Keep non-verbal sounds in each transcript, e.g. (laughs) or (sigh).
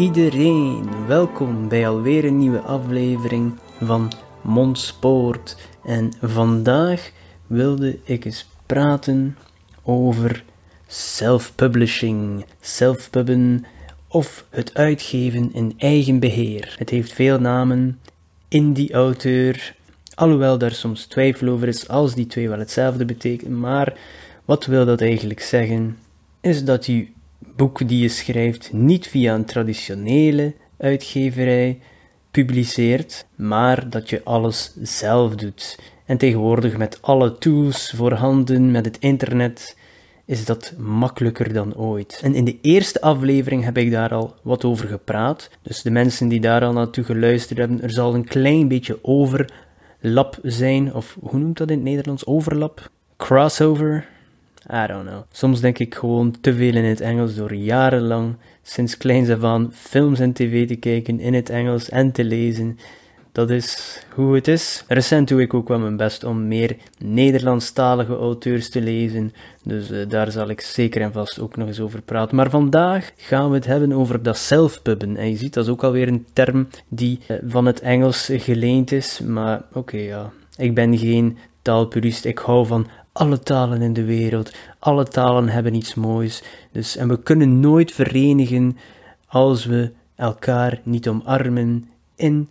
Iedereen, welkom bij alweer een nieuwe aflevering van Mondspoort. En vandaag wilde ik eens praten over self-publishing, self-pubben of het uitgeven in eigen beheer. Het heeft veel namen, indie-auteur, alhoewel daar soms twijfel over is als die twee wel hetzelfde betekenen. Maar wat wil dat eigenlijk zeggen? Is dat je boek die je schrijft niet via een traditionele uitgeverij publiceert, maar dat je alles zelf doet. En tegenwoordig met alle tools voorhanden, met het internet, is dat makkelijker dan ooit. En in de eerste aflevering heb ik daar al wat over gepraat. Dus de mensen die daar al naartoe geluisterd hebben, er zal een klein beetje overlap zijn, of hoe noemt dat in het Nederlands? Overlap? Crossover? I don't know. Soms denk ik gewoon te veel in het Engels door jarenlang, sinds kleins af aan, films en tv te kijken in het Engels en te lezen. Dat is hoe het is. Recent doe ik ook wel mijn best om meer Nederlandstalige auteurs te lezen, dus uh, daar zal ik zeker en vast ook nog eens over praten. Maar vandaag gaan we het hebben over dat selfpubben. En je ziet, dat is ook alweer een term die uh, van het Engels geleend is, maar oké, ja. Ik ben geen taalpurist, ik hou van alle talen in de wereld, alle talen hebben iets moois. Dus, en we kunnen nooit verenigen als we elkaar niet omarmen in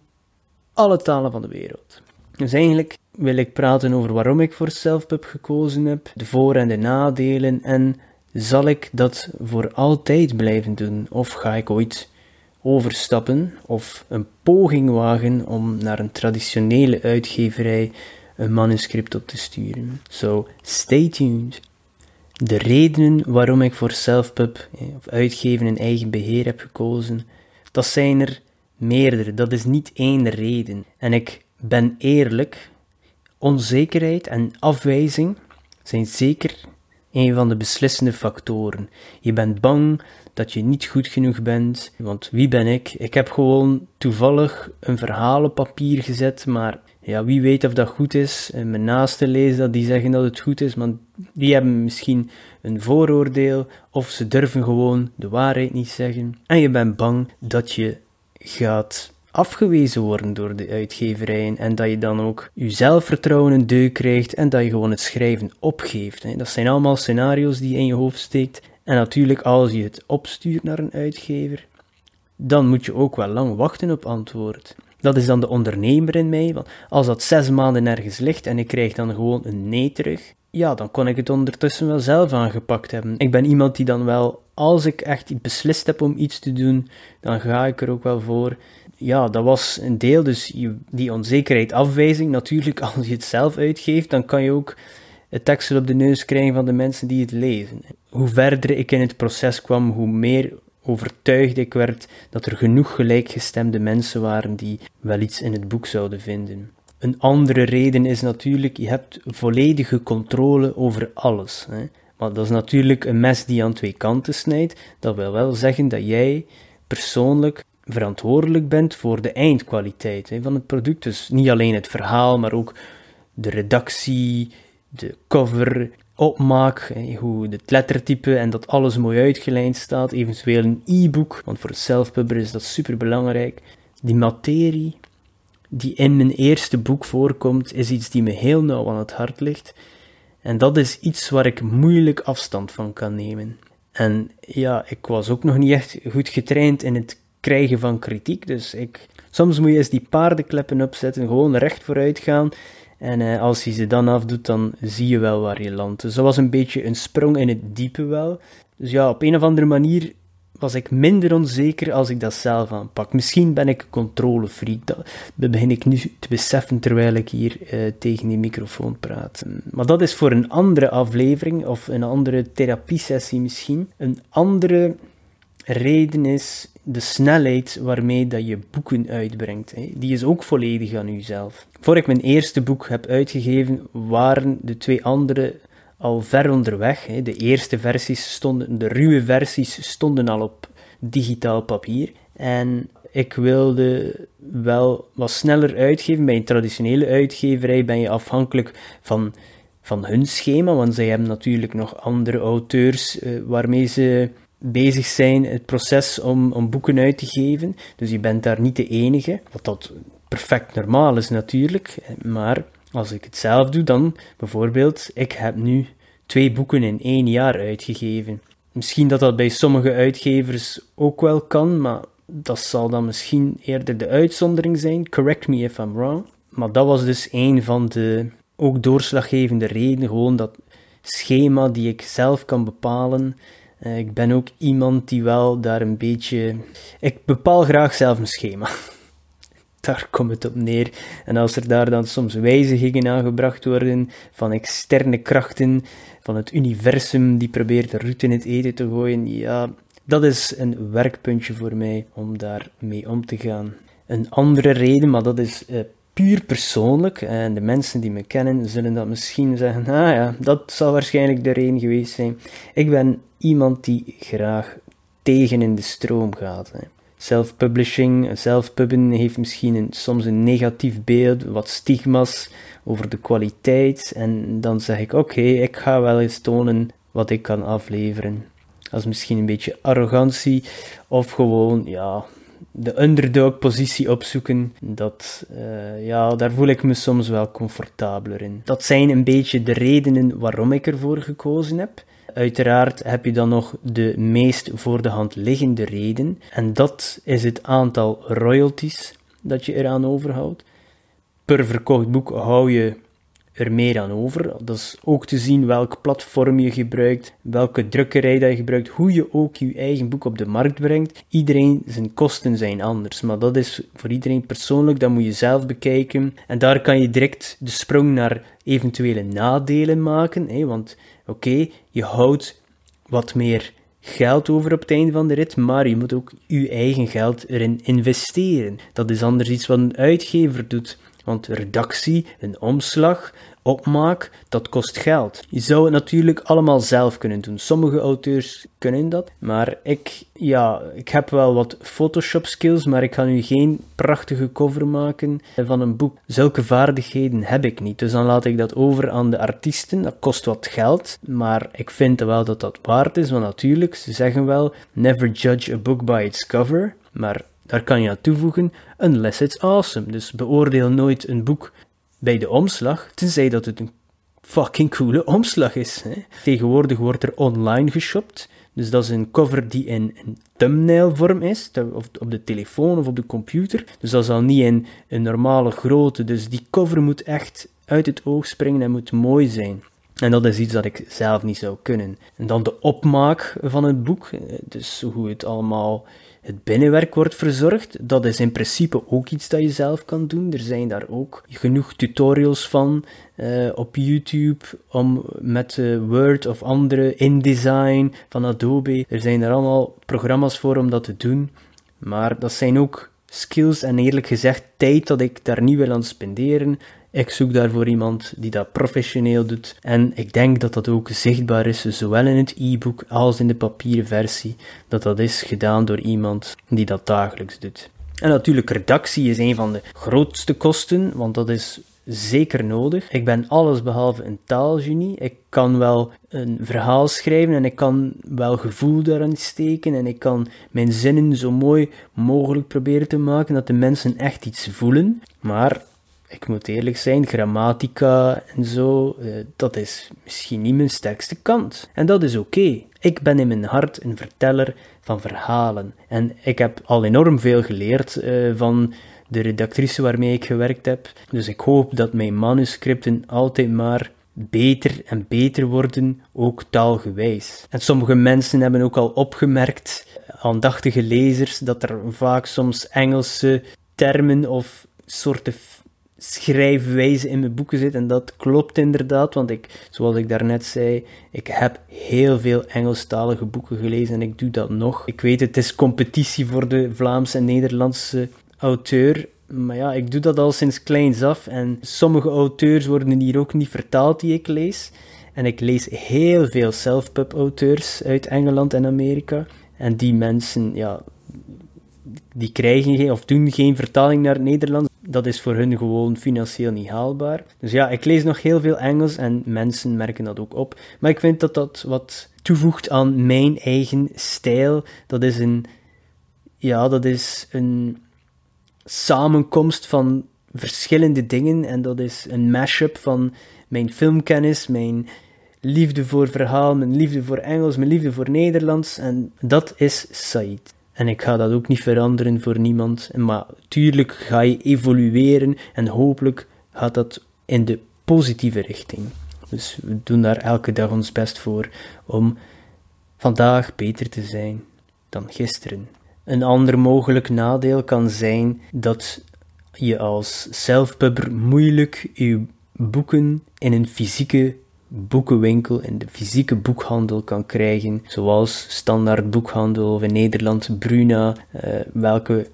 alle talen van de wereld. Dus eigenlijk wil ik praten over waarom ik voor Selfpub gekozen heb, de voor- en de nadelen en zal ik dat voor altijd blijven doen of ga ik ooit overstappen of een poging wagen om naar een traditionele uitgeverij een manuscript op te sturen. So, stay tuned. De redenen waarom ik voor Selfpub, eh, of uitgeven in eigen beheer heb gekozen, dat zijn er meerdere. Dat is niet één reden. En ik ben eerlijk, onzekerheid en afwijzing zijn zeker een van de beslissende factoren. Je bent bang dat je niet goed genoeg bent, want wie ben ik? Ik heb gewoon toevallig een verhaal op papier gezet, maar ja, wie weet of dat goed is. En mijn naasten lezen dat, die zeggen dat het goed is, maar die hebben misschien een vooroordeel of ze durven gewoon de waarheid niet zeggen. En je bent bang dat je gaat afgewezen worden door de uitgeverijen en dat je dan ook je zelfvertrouwen een deuk krijgt en dat je gewoon het schrijven opgeeft. Dat zijn allemaal scenario's die je in je hoofd steekt. En natuurlijk, als je het opstuurt naar een uitgever, dan moet je ook wel lang wachten op antwoord. Dat is dan de ondernemer in mij. Want als dat zes maanden ergens ligt en ik krijg dan gewoon een nee terug, ja, dan kon ik het ondertussen wel zelf aangepakt hebben. Ik ben iemand die dan wel, als ik echt beslist heb om iets te doen, dan ga ik er ook wel voor. Ja, dat was een deel, dus die onzekerheid, afwijzing. Natuurlijk, (laughs) als je het zelf uitgeeft, dan kan je ook het tekstel op de neus krijgen van de mensen die het lezen. Hoe verder ik in het proces kwam, hoe meer overtuigd ik werd dat er genoeg gelijkgestemde mensen waren die wel iets in het boek zouden vinden. Een andere reden is natuurlijk, je hebt volledige controle over alles. Hè. Maar dat is natuurlijk een mes die aan twee kanten snijdt. Dat wil wel zeggen dat jij persoonlijk verantwoordelijk bent voor de eindkwaliteit van het product. Dus niet alleen het verhaal, maar ook de redactie, de cover, opmaak, hoe het lettertype en dat alles mooi uitgelijnd staat, eventueel een e-book, want voor het self-pubber is dat super belangrijk. Die materie die in mijn eerste boek voorkomt, is iets die me heel nauw aan het hart ligt. En dat is iets waar ik moeilijk afstand van kan nemen. En ja, ik was ook nog niet echt goed getraind in het krijgen van kritiek, dus ik... Soms moet je eens die paardenkleppen opzetten, gewoon recht vooruit gaan en uh, als hij ze dan afdoet, dan zie je wel waar je landt. Dus dat was een beetje een sprong in het diepe wel. Dus ja, op een of andere manier was ik minder onzeker als ik dat zelf aanpak. Misschien ben ik een controlefreak, dat begin ik nu te beseffen terwijl ik hier uh, tegen die microfoon praat. Maar dat is voor een andere aflevering of een andere therapiesessie misschien. Een andere reden is de snelheid waarmee dat je boeken uitbrengt. Hè. Die is ook volledig aan jezelf. Voor ik mijn eerste boek heb uitgegeven, waren de twee andere al ver onderweg. Hè. De eerste versies stonden, de ruwe versies stonden al op digitaal papier. En ik wilde wel wat sneller uitgeven. Bij een traditionele uitgeverij ben je afhankelijk van, van hun schema, want zij hebben natuurlijk nog andere auteurs uh, waarmee ze bezig zijn, het proces om, om boeken uit te geven. Dus je bent daar niet de enige, wat dat perfect normaal is natuurlijk. Maar als ik het zelf doe, dan bijvoorbeeld, ik heb nu twee boeken in één jaar uitgegeven. Misschien dat dat bij sommige uitgevers ook wel kan, maar dat zal dan misschien eerder de uitzondering zijn. Correct me if I'm wrong. Maar dat was dus een van de ook doorslaggevende redenen, gewoon dat schema die ik zelf kan bepalen. Eh, ik ben ook iemand die wel daar een beetje. Ik bepaal graag zelf een schema. (laughs) Daar komt het op neer. En als er daar dan soms wijzigingen aangebracht worden van externe krachten, van het universum die probeert de route in het eten te gooien, ja, dat is een werkpuntje voor mij om daar mee om te gaan. Een andere reden, maar dat is uh, puur persoonlijk, en de mensen die me kennen zullen dat misschien zeggen, ah ja, dat zal waarschijnlijk de reden geweest zijn. Ik ben iemand die graag tegen in de stroom gaat. Self-publishing, self-pubben heeft misschien een, soms een negatief beeld, wat stigma's over de kwaliteit. En dan zeg ik: Oké, ik ga wel eens tonen wat ik kan afleveren. Dat is misschien een beetje arrogantie, of gewoon, ja, de underdog-positie opzoeken. Dat, uh, ja, daar voel ik me soms wel comfortabeler in. Dat zijn een beetje de redenen waarom ik ervoor gekozen heb. Uiteraard heb je dan nog de meest voor de hand liggende reden, en dat is het aantal royalties dat je eraan overhoudt. Per verkocht boek hou je er meer aan over. Dat is ook te zien welk platform je gebruikt, welke drukkerij dat je gebruikt, hoe je ook je eigen boek op de markt brengt. Iedereen zijn kosten zijn anders, maar dat is voor iedereen persoonlijk, dat moet je zelf bekijken. En daar kan je direct de sprong naar eventuele nadelen maken, want oké, je houdt wat meer geld over op het einde van de rit, maar je moet ook je eigen geld erin investeren. Dat is anders iets wat een uitgever doet. Want redactie, een omslag, opmaak, dat kost geld. Je zou het natuurlijk allemaal zelf kunnen doen. Sommige auteurs kunnen dat, maar ik, ja, ik heb wel wat Photoshop skills, maar ik ga nu geen prachtige cover maken van een boek. Zulke vaardigheden heb ik niet, dus dan laat ik dat over aan de artiesten. Dat kost wat geld, maar ik vind wel dat dat waard is, want natuurlijk, ze zeggen wel, never judge a book by its cover, maar daar kan je aan toevoegen, unless it's awesome. Dus beoordeel nooit een boek bij de omslag, tenzij dat het een fucking coole omslag is. Hè. Tegenwoordig wordt er online geshopt. Dus dat is een cover die in een thumbnail-vorm is, of op de telefoon of op de computer. Dus dat is al niet in een normale grootte. Dus die cover moet echt uit het oog springen en moet mooi zijn. En dat is iets dat ik zelf niet zou kunnen. En dan de opmaak van het boek, dus hoe het allemaal het binnenwerk wordt verzorgd. Dat is in principe ook iets dat je zelf kan doen. Er zijn daar ook genoeg tutorials van uh, op YouTube om met uh, Word of andere InDesign van Adobe. Er zijn er allemaal programma's voor om dat te doen. Maar dat zijn ook skills en eerlijk gezegd tijd dat ik daar niet wil aan spenderen. Ik zoek daarvoor iemand die dat professioneel doet. En ik denk dat dat ook zichtbaar is, zowel in het e-book als in de papieren versie, dat dat is gedaan door iemand die dat dagelijks doet. En natuurlijk, redactie is een van de grootste kosten, want dat is zeker nodig. Ik ben alles behalve een taalgenie. Ik kan wel een verhaal schrijven en ik kan wel gevoel daarin steken en ik kan mijn zinnen zo mooi mogelijk proberen te maken dat de mensen echt iets voelen. Maar ik moet eerlijk zijn, grammatica en zo, eh, dat is misschien niet mijn sterkste kant. En dat is oké. Ik ben in mijn hart een verteller van verhalen. En ik heb al enorm veel geleerd uh, van de redactrice waarmee ik gewerkt heb. Dus ik hoop dat mijn manuscripten altijd maar beter en beter worden, ook taalgewijs. En sommige mensen hebben ook al opgemerkt aandachtige lezers dat er vaak soms Engelse termen of soorten schrijfwijze in mijn boeken zit. En dat klopt inderdaad, want ik, zoals ik daarnet zei, ik heb heel veel Engelstalige boeken gelezen en ik doe dat nog. Ik weet, het is competitie voor de Vlaamse en Nederlandse auteur. Maar ja, ik doe dat al sinds kleins af. En sommige auteurs worden hier ook niet vertaald die ik lees. En ik lees heel veel self-pub auteurs uit Engeland en Amerika. En die mensen, ja, die krijgen geen, of doen geen vertaling naar het Nederlands. Dat is voor hun gewoon financieel niet haalbaar. Dus ja, ik lees nog heel veel Engels en mensen merken dat ook op. Maar ik vind dat dat wat toevoegt aan mijn eigen stijl. Dat is een, ja, dat is een samenkomst van verschillende dingen. En dat is een mashup van mijn filmkennis, mijn liefde voor verhaal, mijn liefde voor Engels, mijn liefde voor Nederlands. En dat is Said. En ik ga dat ook niet veranderen voor niemand. Maar tuurlijk ga je evolueren en hopelijk gaat dat in de positieve richting. Dus we doen daar elke dag ons best voor om vandaag beter te zijn dan gisteren. Een ander mogelijk nadeel kan zijn dat je als selfpubber moeilijk je boeken in een fysieke boekenwinkel in de fysieke boekhandel kan krijgen, zoals Standaard Boekhandel of in Nederland Bruna, uh, welke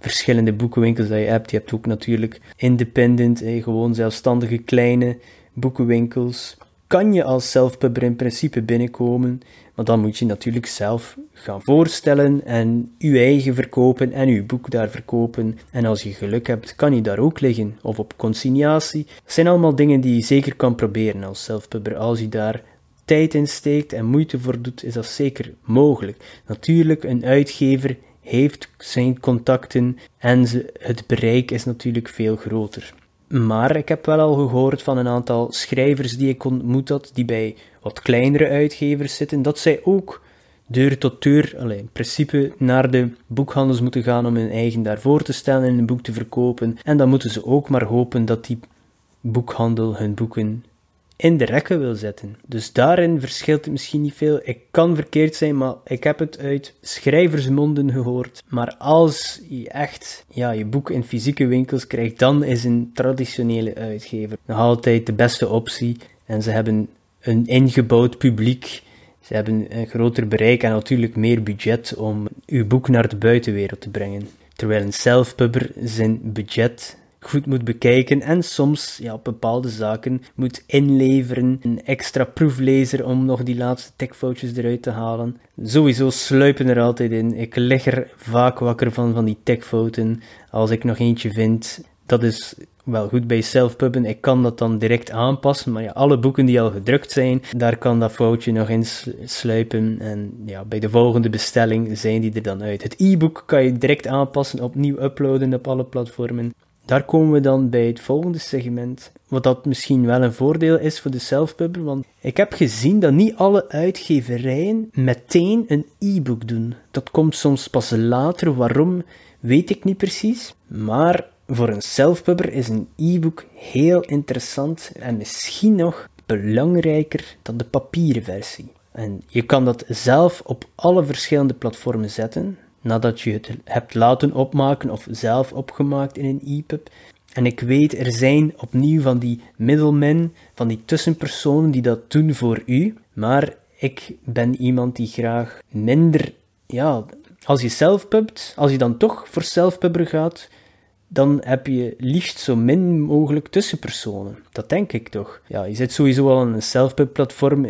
verschillende boekenwinkels dat je hebt. Je hebt ook natuurlijk independent, eh, gewoon zelfstandige kleine boekenwinkels. Kan je als selfpubber in principe binnenkomen, maar dan moet je natuurlijk zelf gaan voorstellen en je eigen verkopen en je boek daar verkopen. En als je geluk hebt, kan je daar ook liggen of op consignatie. Dat zijn allemaal dingen die je zeker kan proberen als selfpubber. Als je daar tijd in steekt en moeite voor doet, is dat zeker mogelijk. Natuurlijk, een uitgever heeft zijn contacten en het bereik is natuurlijk veel groter. Maar ik heb wel al gehoord van een aantal schrijvers die ik ontmoet had, die bij wat kleinere uitgevers zitten, dat zij ook deur tot deur, allez, in principe naar de boekhandels moeten gaan om hun eigen daarvoor te stellen en een boek te verkopen. En dan moeten ze ook maar hopen dat die boekhandel hun boeken in de rekken wil zetten. Dus daarin verschilt het misschien niet veel. Ik kan verkeerd zijn, maar ik heb het uit schrijversmonden gehoord. Maar als je echt ja, je boek in fysieke winkels krijgt, dan is een traditionele uitgever nog altijd de beste optie. En ze hebben een ingebouwd publiek. Ze hebben een groter bereik en natuurlijk meer budget om uw boek naar de buitenwereld te brengen. Terwijl een self-pubber zijn budget goed moet bekijken en soms ja, bepaalde zaken moet inleveren. Een extra proeflezer om nog die laatste techfoutjes eruit te halen. Sowieso sluipen er altijd in. Ik lig er vaak wakker van, van die techfouten. Als ik nog eentje vind, dat is wel goed bij selfpubben. Ik kan dat dan direct aanpassen, maar ja, alle boeken die al gedrukt zijn, daar kan dat foutje nog in sluipen. En ja, bij de volgende bestelling zijn die er dan uit. Het e-book kan je direct aanpassen, opnieuw uploaden op alle platformen. Daar komen we dan bij het volgende segment, wat dat misschien wel een voordeel is voor de selfpubber, want ik heb gezien dat niet alle uitgeverijen meteen een e-book doen. Dat komt soms pas later, waarom weet ik niet precies, maar voor een selfpubber is een e-book heel interessant en misschien nog belangrijker dan de papieren versie. En je kan dat zelf op alle verschillende platformen zetten, nadat je het hebt laten opmaken of zelf opgemaakt in een EPUB. En ik weet, er zijn opnieuw van die middelmen, van die tussenpersonen die dat doen voor u. Maar ik ben iemand die graag minder, ja, als je zelfpubt, als je dan toch voor zelfpubber gaat, dan heb je liefst zo min mogelijk tussenpersonen. Dat denk ik toch. Ja, je zit sowieso al aan een self-pub-platform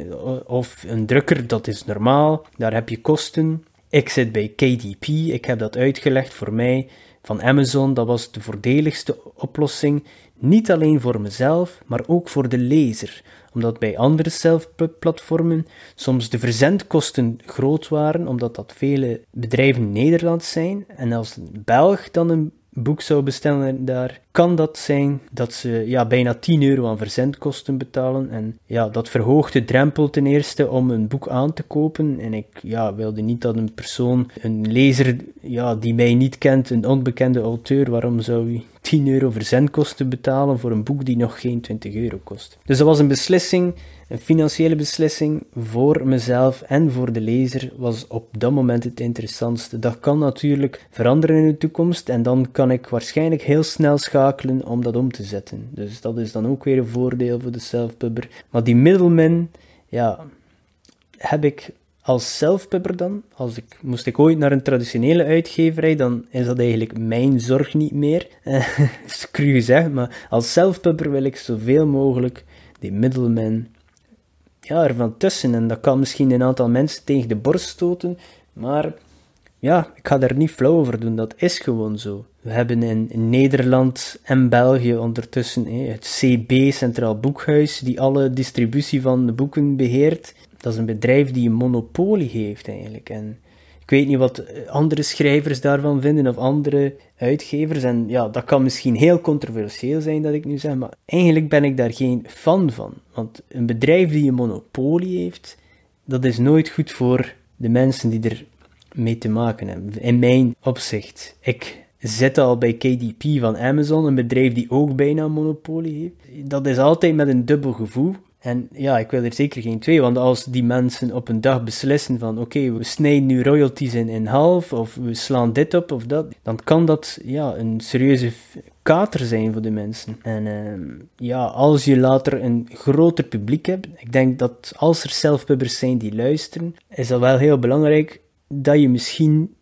of een drukker, dat is normaal. Daar heb je kosten. Ik zit bij KDP, ik heb dat uitgelegd voor mij van Amazon. Dat was de voordeligste oplossing, niet alleen voor mezelf, maar ook voor de lezer. Omdat bij andere self-platformen soms de verzendkosten groot waren, omdat dat vele bedrijven in Nederland zijn. En als een Belg dan een boek zou bestellen daar, kan dat zijn dat ze ja, bijna 10 euro aan verzendkosten betalen. En ja, dat verhoogt de drempel ten eerste om een boek aan te kopen. En ik ja, wilde niet dat een persoon, een lezer ja, die mij niet kent, een onbekende auteur, waarom zou hij 10 euro verzendkosten betalen voor een boek die nog geen 20 euro kost. Dus dat was een beslissing, een financiële beslissing voor mezelf en voor de lezer was op dat moment het interessantste. Dat kan natuurlijk veranderen in de toekomst en dan kan ik waarschijnlijk heel snel schakelen om dat om te zetten. Dus dat is dan ook weer een voordeel voor de self-pubber. Maar die middelman, ja, heb ik als self-pubber dan, als ik, moest ik ooit naar een traditionele uitgeverij, dan is dat eigenlijk mijn zorg niet meer. (laughs) Uh, is cru gezegd, maar als self-pubber wil ik zoveel mogelijk die middelman ja, ervan tussen. En dat kan misschien een aantal mensen tegen de borst stoten, maar ja, ik ga daar niet flauw over doen, dat is gewoon zo. We hebben in, Nederland en België ondertussen het CB, Centraal Boekhuis, die alle distributie van de boeken beheert dat is een bedrijf die een monopolie heeft eigenlijk. En ik weet niet wat andere schrijvers daarvan vinden of andere uitgevers. En ja, dat kan misschien heel controversieel zijn dat ik nu zeg, maar eigenlijk ben ik daar geen fan van. Want een bedrijf die een monopolie heeft, dat is nooit goed voor de mensen die er mee te maken hebben. In mijn opzicht. Ik zit al bij KDP van Amazon, een bedrijf die ook bijna een monopolie heeft. Dat is altijd met een dubbel gevoel. En ja, ik wil er zeker geen twee, want als die mensen op een dag beslissen van oké, we snijden nu royalties in, in half, of we slaan dit op of dat, dan kan dat ja, een serieuze kater zijn voor de mensen. En uh, ja, als je later een groter publiek hebt, ik denk dat als er zelfpubbers zijn die luisteren, is dat wel heel belangrijk dat je misschien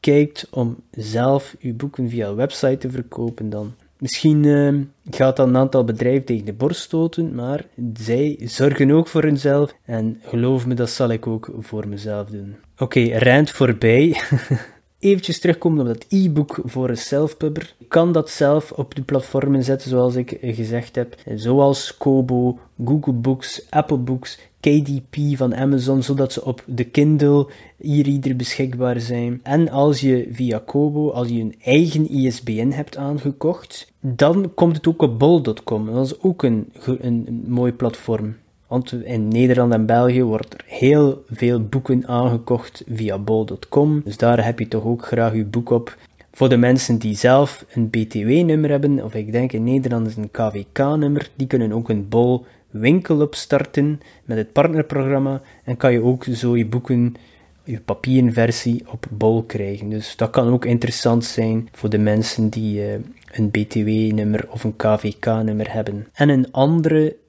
kijkt om zelf je boeken via een website te verkopen dan. Misschien uh, gaat dat een aantal bedrijven tegen de borst stoten, maar zij zorgen ook voor hunzelf. En geloof me, dat zal ik ook voor mezelf doen. Oké, okay, rent voorbij. (laughs) Eventjes terugkomen op dat e-book voor een self-pubber. Je kan dat zelf op de platformen zetten, zoals ik gezegd heb. Zoals Kobo, Google Books, Apple Books, KDP van Amazon, zodat ze op de Kindle e-reader beschikbaar zijn. En als je via Kobo, als je een eigen ISBN hebt aangekocht, dan komt het ook op bol.com. Dat is ook een, een, een mooi platform. Want in Nederland en België wordt er heel veel boeken aangekocht via bol.com. Dus daar heb je toch ook graag je boek op. Voor de mensen die zelf een BTW-nummer hebben, of ik denk in Nederland is een KVK-nummer, die kunnen ook een bol winkel opstarten met het partnerprogramma en kan je ook zo je boeken, je papieren versie op bol krijgen. Dus dat kan ook interessant zijn voor de mensen die uh, een BTW-nummer of een KVK-nummer hebben. En een andere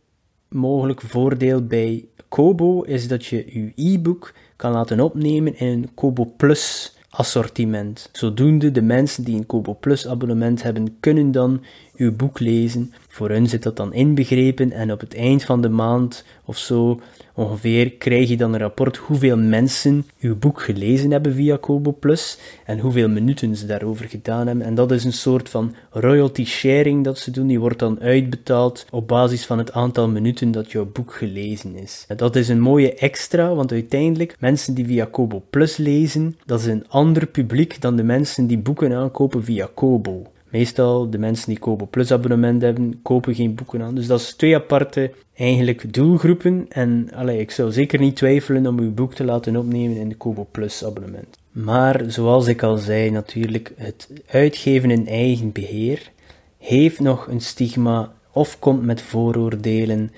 mogelijk voordeel bij Kobo is dat je je e-book kan laten opnemen in een Kobo Plus assortiment. Zodoende de mensen die een Kobo Plus abonnement hebben, kunnen dan uw boek lezen. Voor hun zit dat dan inbegrepen en op het eind van de maand of zo ongeveer krijg je dan een rapport hoeveel mensen uw boek gelezen hebben via Kobo Plus en hoeveel minuten ze daarover gedaan hebben. En dat is een soort van royalty sharing dat ze doen. Die wordt dan uitbetaald op basis van het aantal minuten dat jouw boek gelezen is. Dat is een mooie extra, want uiteindelijk mensen die via Kobo Plus lezen, dat is een ander publiek dan de mensen die boeken aankopen via Kobo. Meestal de mensen die Kobo Plus abonnement hebben, kopen geen boeken aan. Dus dat is twee aparte eigenlijk doelgroepen. En allee, ik zou zeker niet twijfelen om uw boek te laten opnemen in de Kobo Plus abonnement. Maar zoals ik al zei, natuurlijk, het uitgeven in eigen beheer heeft nog een stigma of komt met vooroordelen.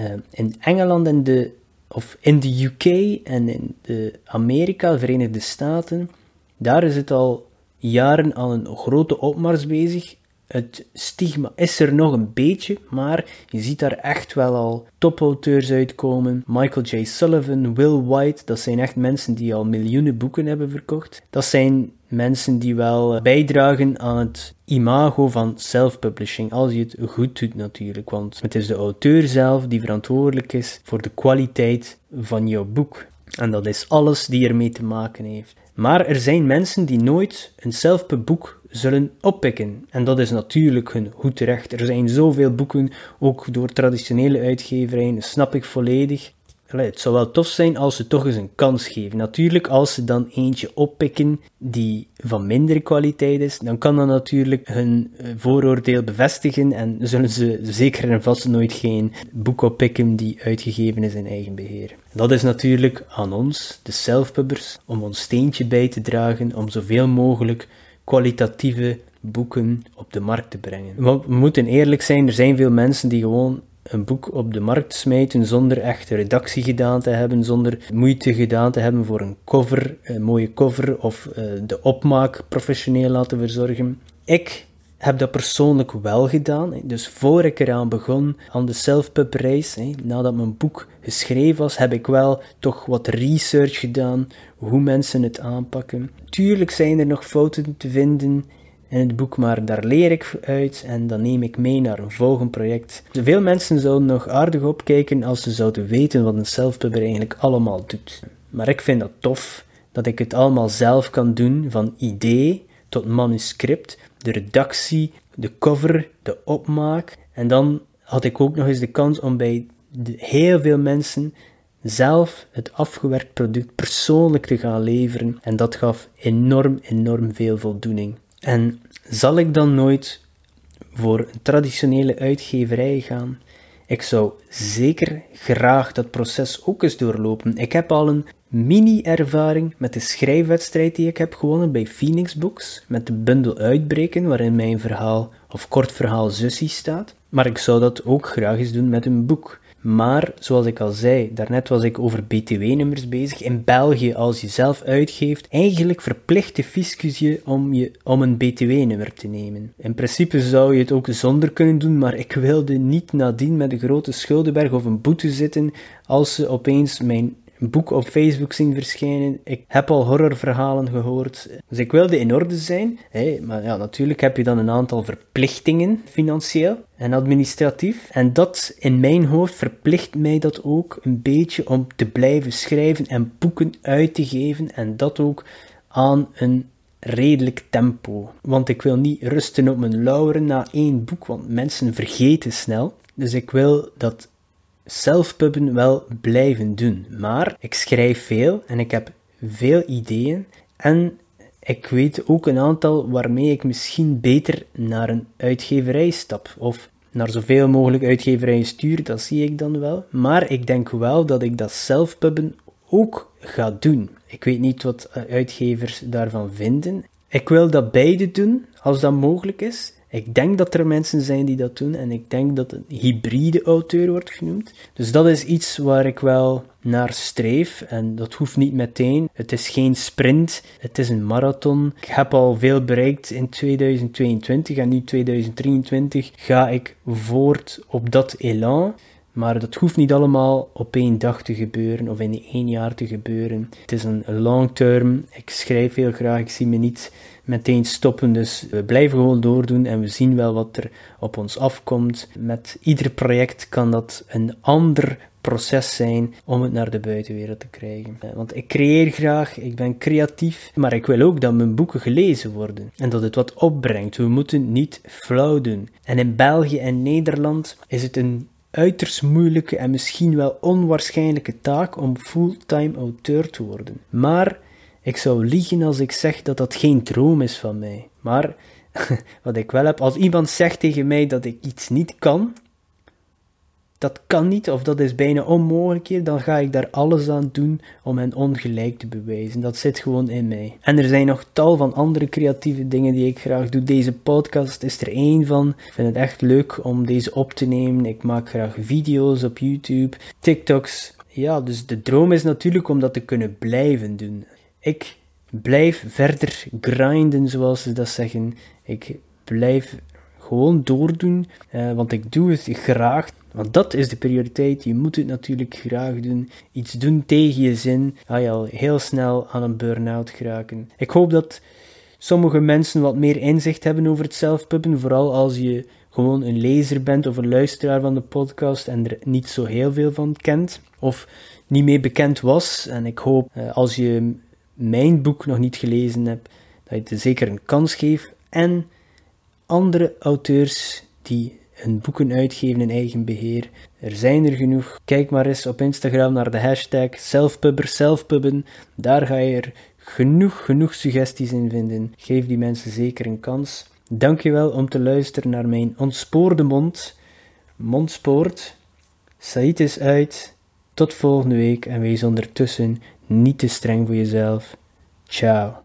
Uh, in Engeland en de, of in de UK en in de Amerika, de Verenigde Staten, daar is het al jaren al een grote opmars bezig. Het stigma is er nog een beetje, maar je ziet daar echt wel al topauteurs uitkomen. Michael J. Sullivan, Will White, dat zijn echt mensen die al miljoenen boeken hebben verkocht. Dat zijn mensen die wel bijdragen aan het imago van self-publishing, als je het goed doet natuurlijk. Want het is de auteur zelf die verantwoordelijk is voor de kwaliteit van jouw boek. En dat is alles die ermee te maken heeft. Maar er zijn mensen die nooit een zelfboek zullen oppikken. En dat is natuurlijk hun goed terecht. Er zijn zoveel boeken, ook door traditionele uitgeverijen, snap ik volledig. Het zou wel tof zijn als ze toch eens een kans geven. Natuurlijk, als ze dan eentje oppikken die van mindere kwaliteit is, dan kan dat natuurlijk hun eh, vooroordeel bevestigen en zullen ze zeker en vast nooit geen boek oppikken die uitgegeven is in eigen beheer. Dat is natuurlijk aan ons, de selfpubbers, om ons steentje bij te dragen om zoveel mogelijk kwalitatieve boeken op de markt te brengen. We moeten eerlijk zijn, er zijn veel mensen die gewoon een boek op de markt smijten zonder echt redactie gedaan te hebben, zonder moeite gedaan te hebben voor een cover, een mooie cover of uh, de opmaak professioneel laten verzorgen. Ik heb dat persoonlijk wel gedaan. Dus voor ik eraan begon, aan de self-pub nadat mijn boek geschreven was, heb ik wel toch wat research gedaan, hoe mensen het aanpakken. Tuurlijk zijn er nog fouten te vinden in het boek, maar daar leer ik uit en dan neem ik mee naar een volgend project. Veel mensen zouden nog aardig opkijken als ze zouden weten wat een self-pubber eigenlijk allemaal doet. Maar ik vind dat tof dat ik het allemaal zelf kan doen, van idee tot manuscript, de redactie, de cover, de opmaak. En dan had ik ook nog eens de kans om bij heel veel mensen zelf het afgewerkt product persoonlijk te gaan leveren. En dat gaf enorm, enorm veel voldoening. En zal ik dan nooit voor een traditionele uitgeverij gaan? Ik zou zeker graag dat proces ook eens doorlopen. Ik heb al een mini-ervaring met de schrijfwedstrijd die ik heb gewonnen bij Phoenix Books, met de bundel Uitbreken, waarin mijn verhaal of kort verhaal Zussie staat. Maar ik zou dat ook graag eens doen met een boek. Maar, zoals ik al zei, daarnet was ik over BTW-nummers bezig. In België, als je zelf uitgeeft, eigenlijk verplicht de fiscus je om, je om een BTW-nummer te nemen. In principe zou je het ook zonder kunnen doen, maar ik wilde niet nadien met een grote schuldenberg of een boete zitten als ze opeens mijn boek op Facebook zien verschijnen. Ik heb al horrorverhalen gehoord. Dus ik wilde in orde zijn. Maar ja, natuurlijk heb je dan een aantal verplichtingen, financieel en administratief. En dat in mijn hoofd verplicht mij dat ook een beetje om te blijven schrijven en boeken uit te geven. En dat ook aan een redelijk tempo. Want ik wil niet rusten op mijn lauweren na één boek, want mensen vergeten snel. Dus ik wil dat zelfpubben wel blijven doen. Maar ik schrijf veel en ik heb veel ideeën. En ik weet ook een aantal waarmee ik misschien beter naar een uitgeverij stap. Of naar zoveel mogelijk uitgeverijen stuur, dat zie ik dan wel. Maar ik denk wel dat ik dat zelfpubben ook ga doen. Ik weet niet wat uitgevers daarvan vinden. Ik wil dat beide doen, als dat mogelijk is. Ik denk dat er mensen zijn die dat doen en ik denk dat een hybride auteur wordt genoemd. Dus dat is iets waar ik wel naar streef en dat hoeft niet meteen. Het is geen sprint, het is een marathon. Ik heb al veel bereikt in 2022 en nu 2023 ga ik voort op dat elan. Maar dat hoeft niet allemaal op één dag te gebeuren of in één jaar te gebeuren. Het is een long term. Ik schrijf heel graag. Ik zie me niet meteen stoppen. Dus we blijven gewoon doordoen en we zien wel wat er op ons afkomt. Met ieder project kan dat een ander proces zijn om het naar de buitenwereld te krijgen. Eh, want ik creëer graag, ik ben creatief, maar ik wil ook dat mijn boeken gelezen worden en dat het wat opbrengt. We moeten niet flauw doen. En in België en Nederland is het een uiterst moeilijke en misschien wel onwaarschijnlijke taak om fulltime auteur te worden. Maar ik zou liegen als ik zeg dat dat geen droom is van mij. Maar (laughs) wat ik wel heb, als iemand zegt tegen mij dat ik iets niet kan, dat kan niet of dat is bijna onmogelijk hier, dan ga ik daar alles aan doen om hen ongelijk te bewijzen. Dat zit gewoon in mij. En er zijn nog tal van andere creatieve dingen die ik graag doe. Deze podcast is er één van. Ik vind het echt leuk om deze op te nemen. Ik maak graag video's op YouTube, TikToks. Ja, dus de droom is natuurlijk om dat te kunnen blijven doen. Ik blijf verder grinden, zoals ze dat zeggen. Ik blijf gewoon doordoen, eh, want ik doe het graag. Want dat is de prioriteit. Je moet het natuurlijk graag doen. Iets doen tegen je zin. Ga je al heel snel aan een burn-out geraken. Ik hoop dat sommige mensen wat meer inzicht hebben over het zelfpubben. Vooral als je gewoon een lezer bent of een luisteraar van de podcast en er niet zo heel veel van kent. Of niet mee bekend was. En ik hoop eh, als je mijn boek nog niet gelezen hebt, dat je het zeker een kans geeft. En andere auteurs die hun boeken uitgeven in eigen beheer. Er zijn er genoeg. Kijk maar eens op Instagram naar de hashtag selfpubber, selfpubben. Daar ga je er genoeg, genoeg suggesties in vinden. Geef die mensen zeker een kans. Dankjewel om te luisteren naar mijn ontspoorde mond. Mondspoort. Said is uit. Tot volgende week en wees ondertussen niet te streng voor jezelf. Ciao.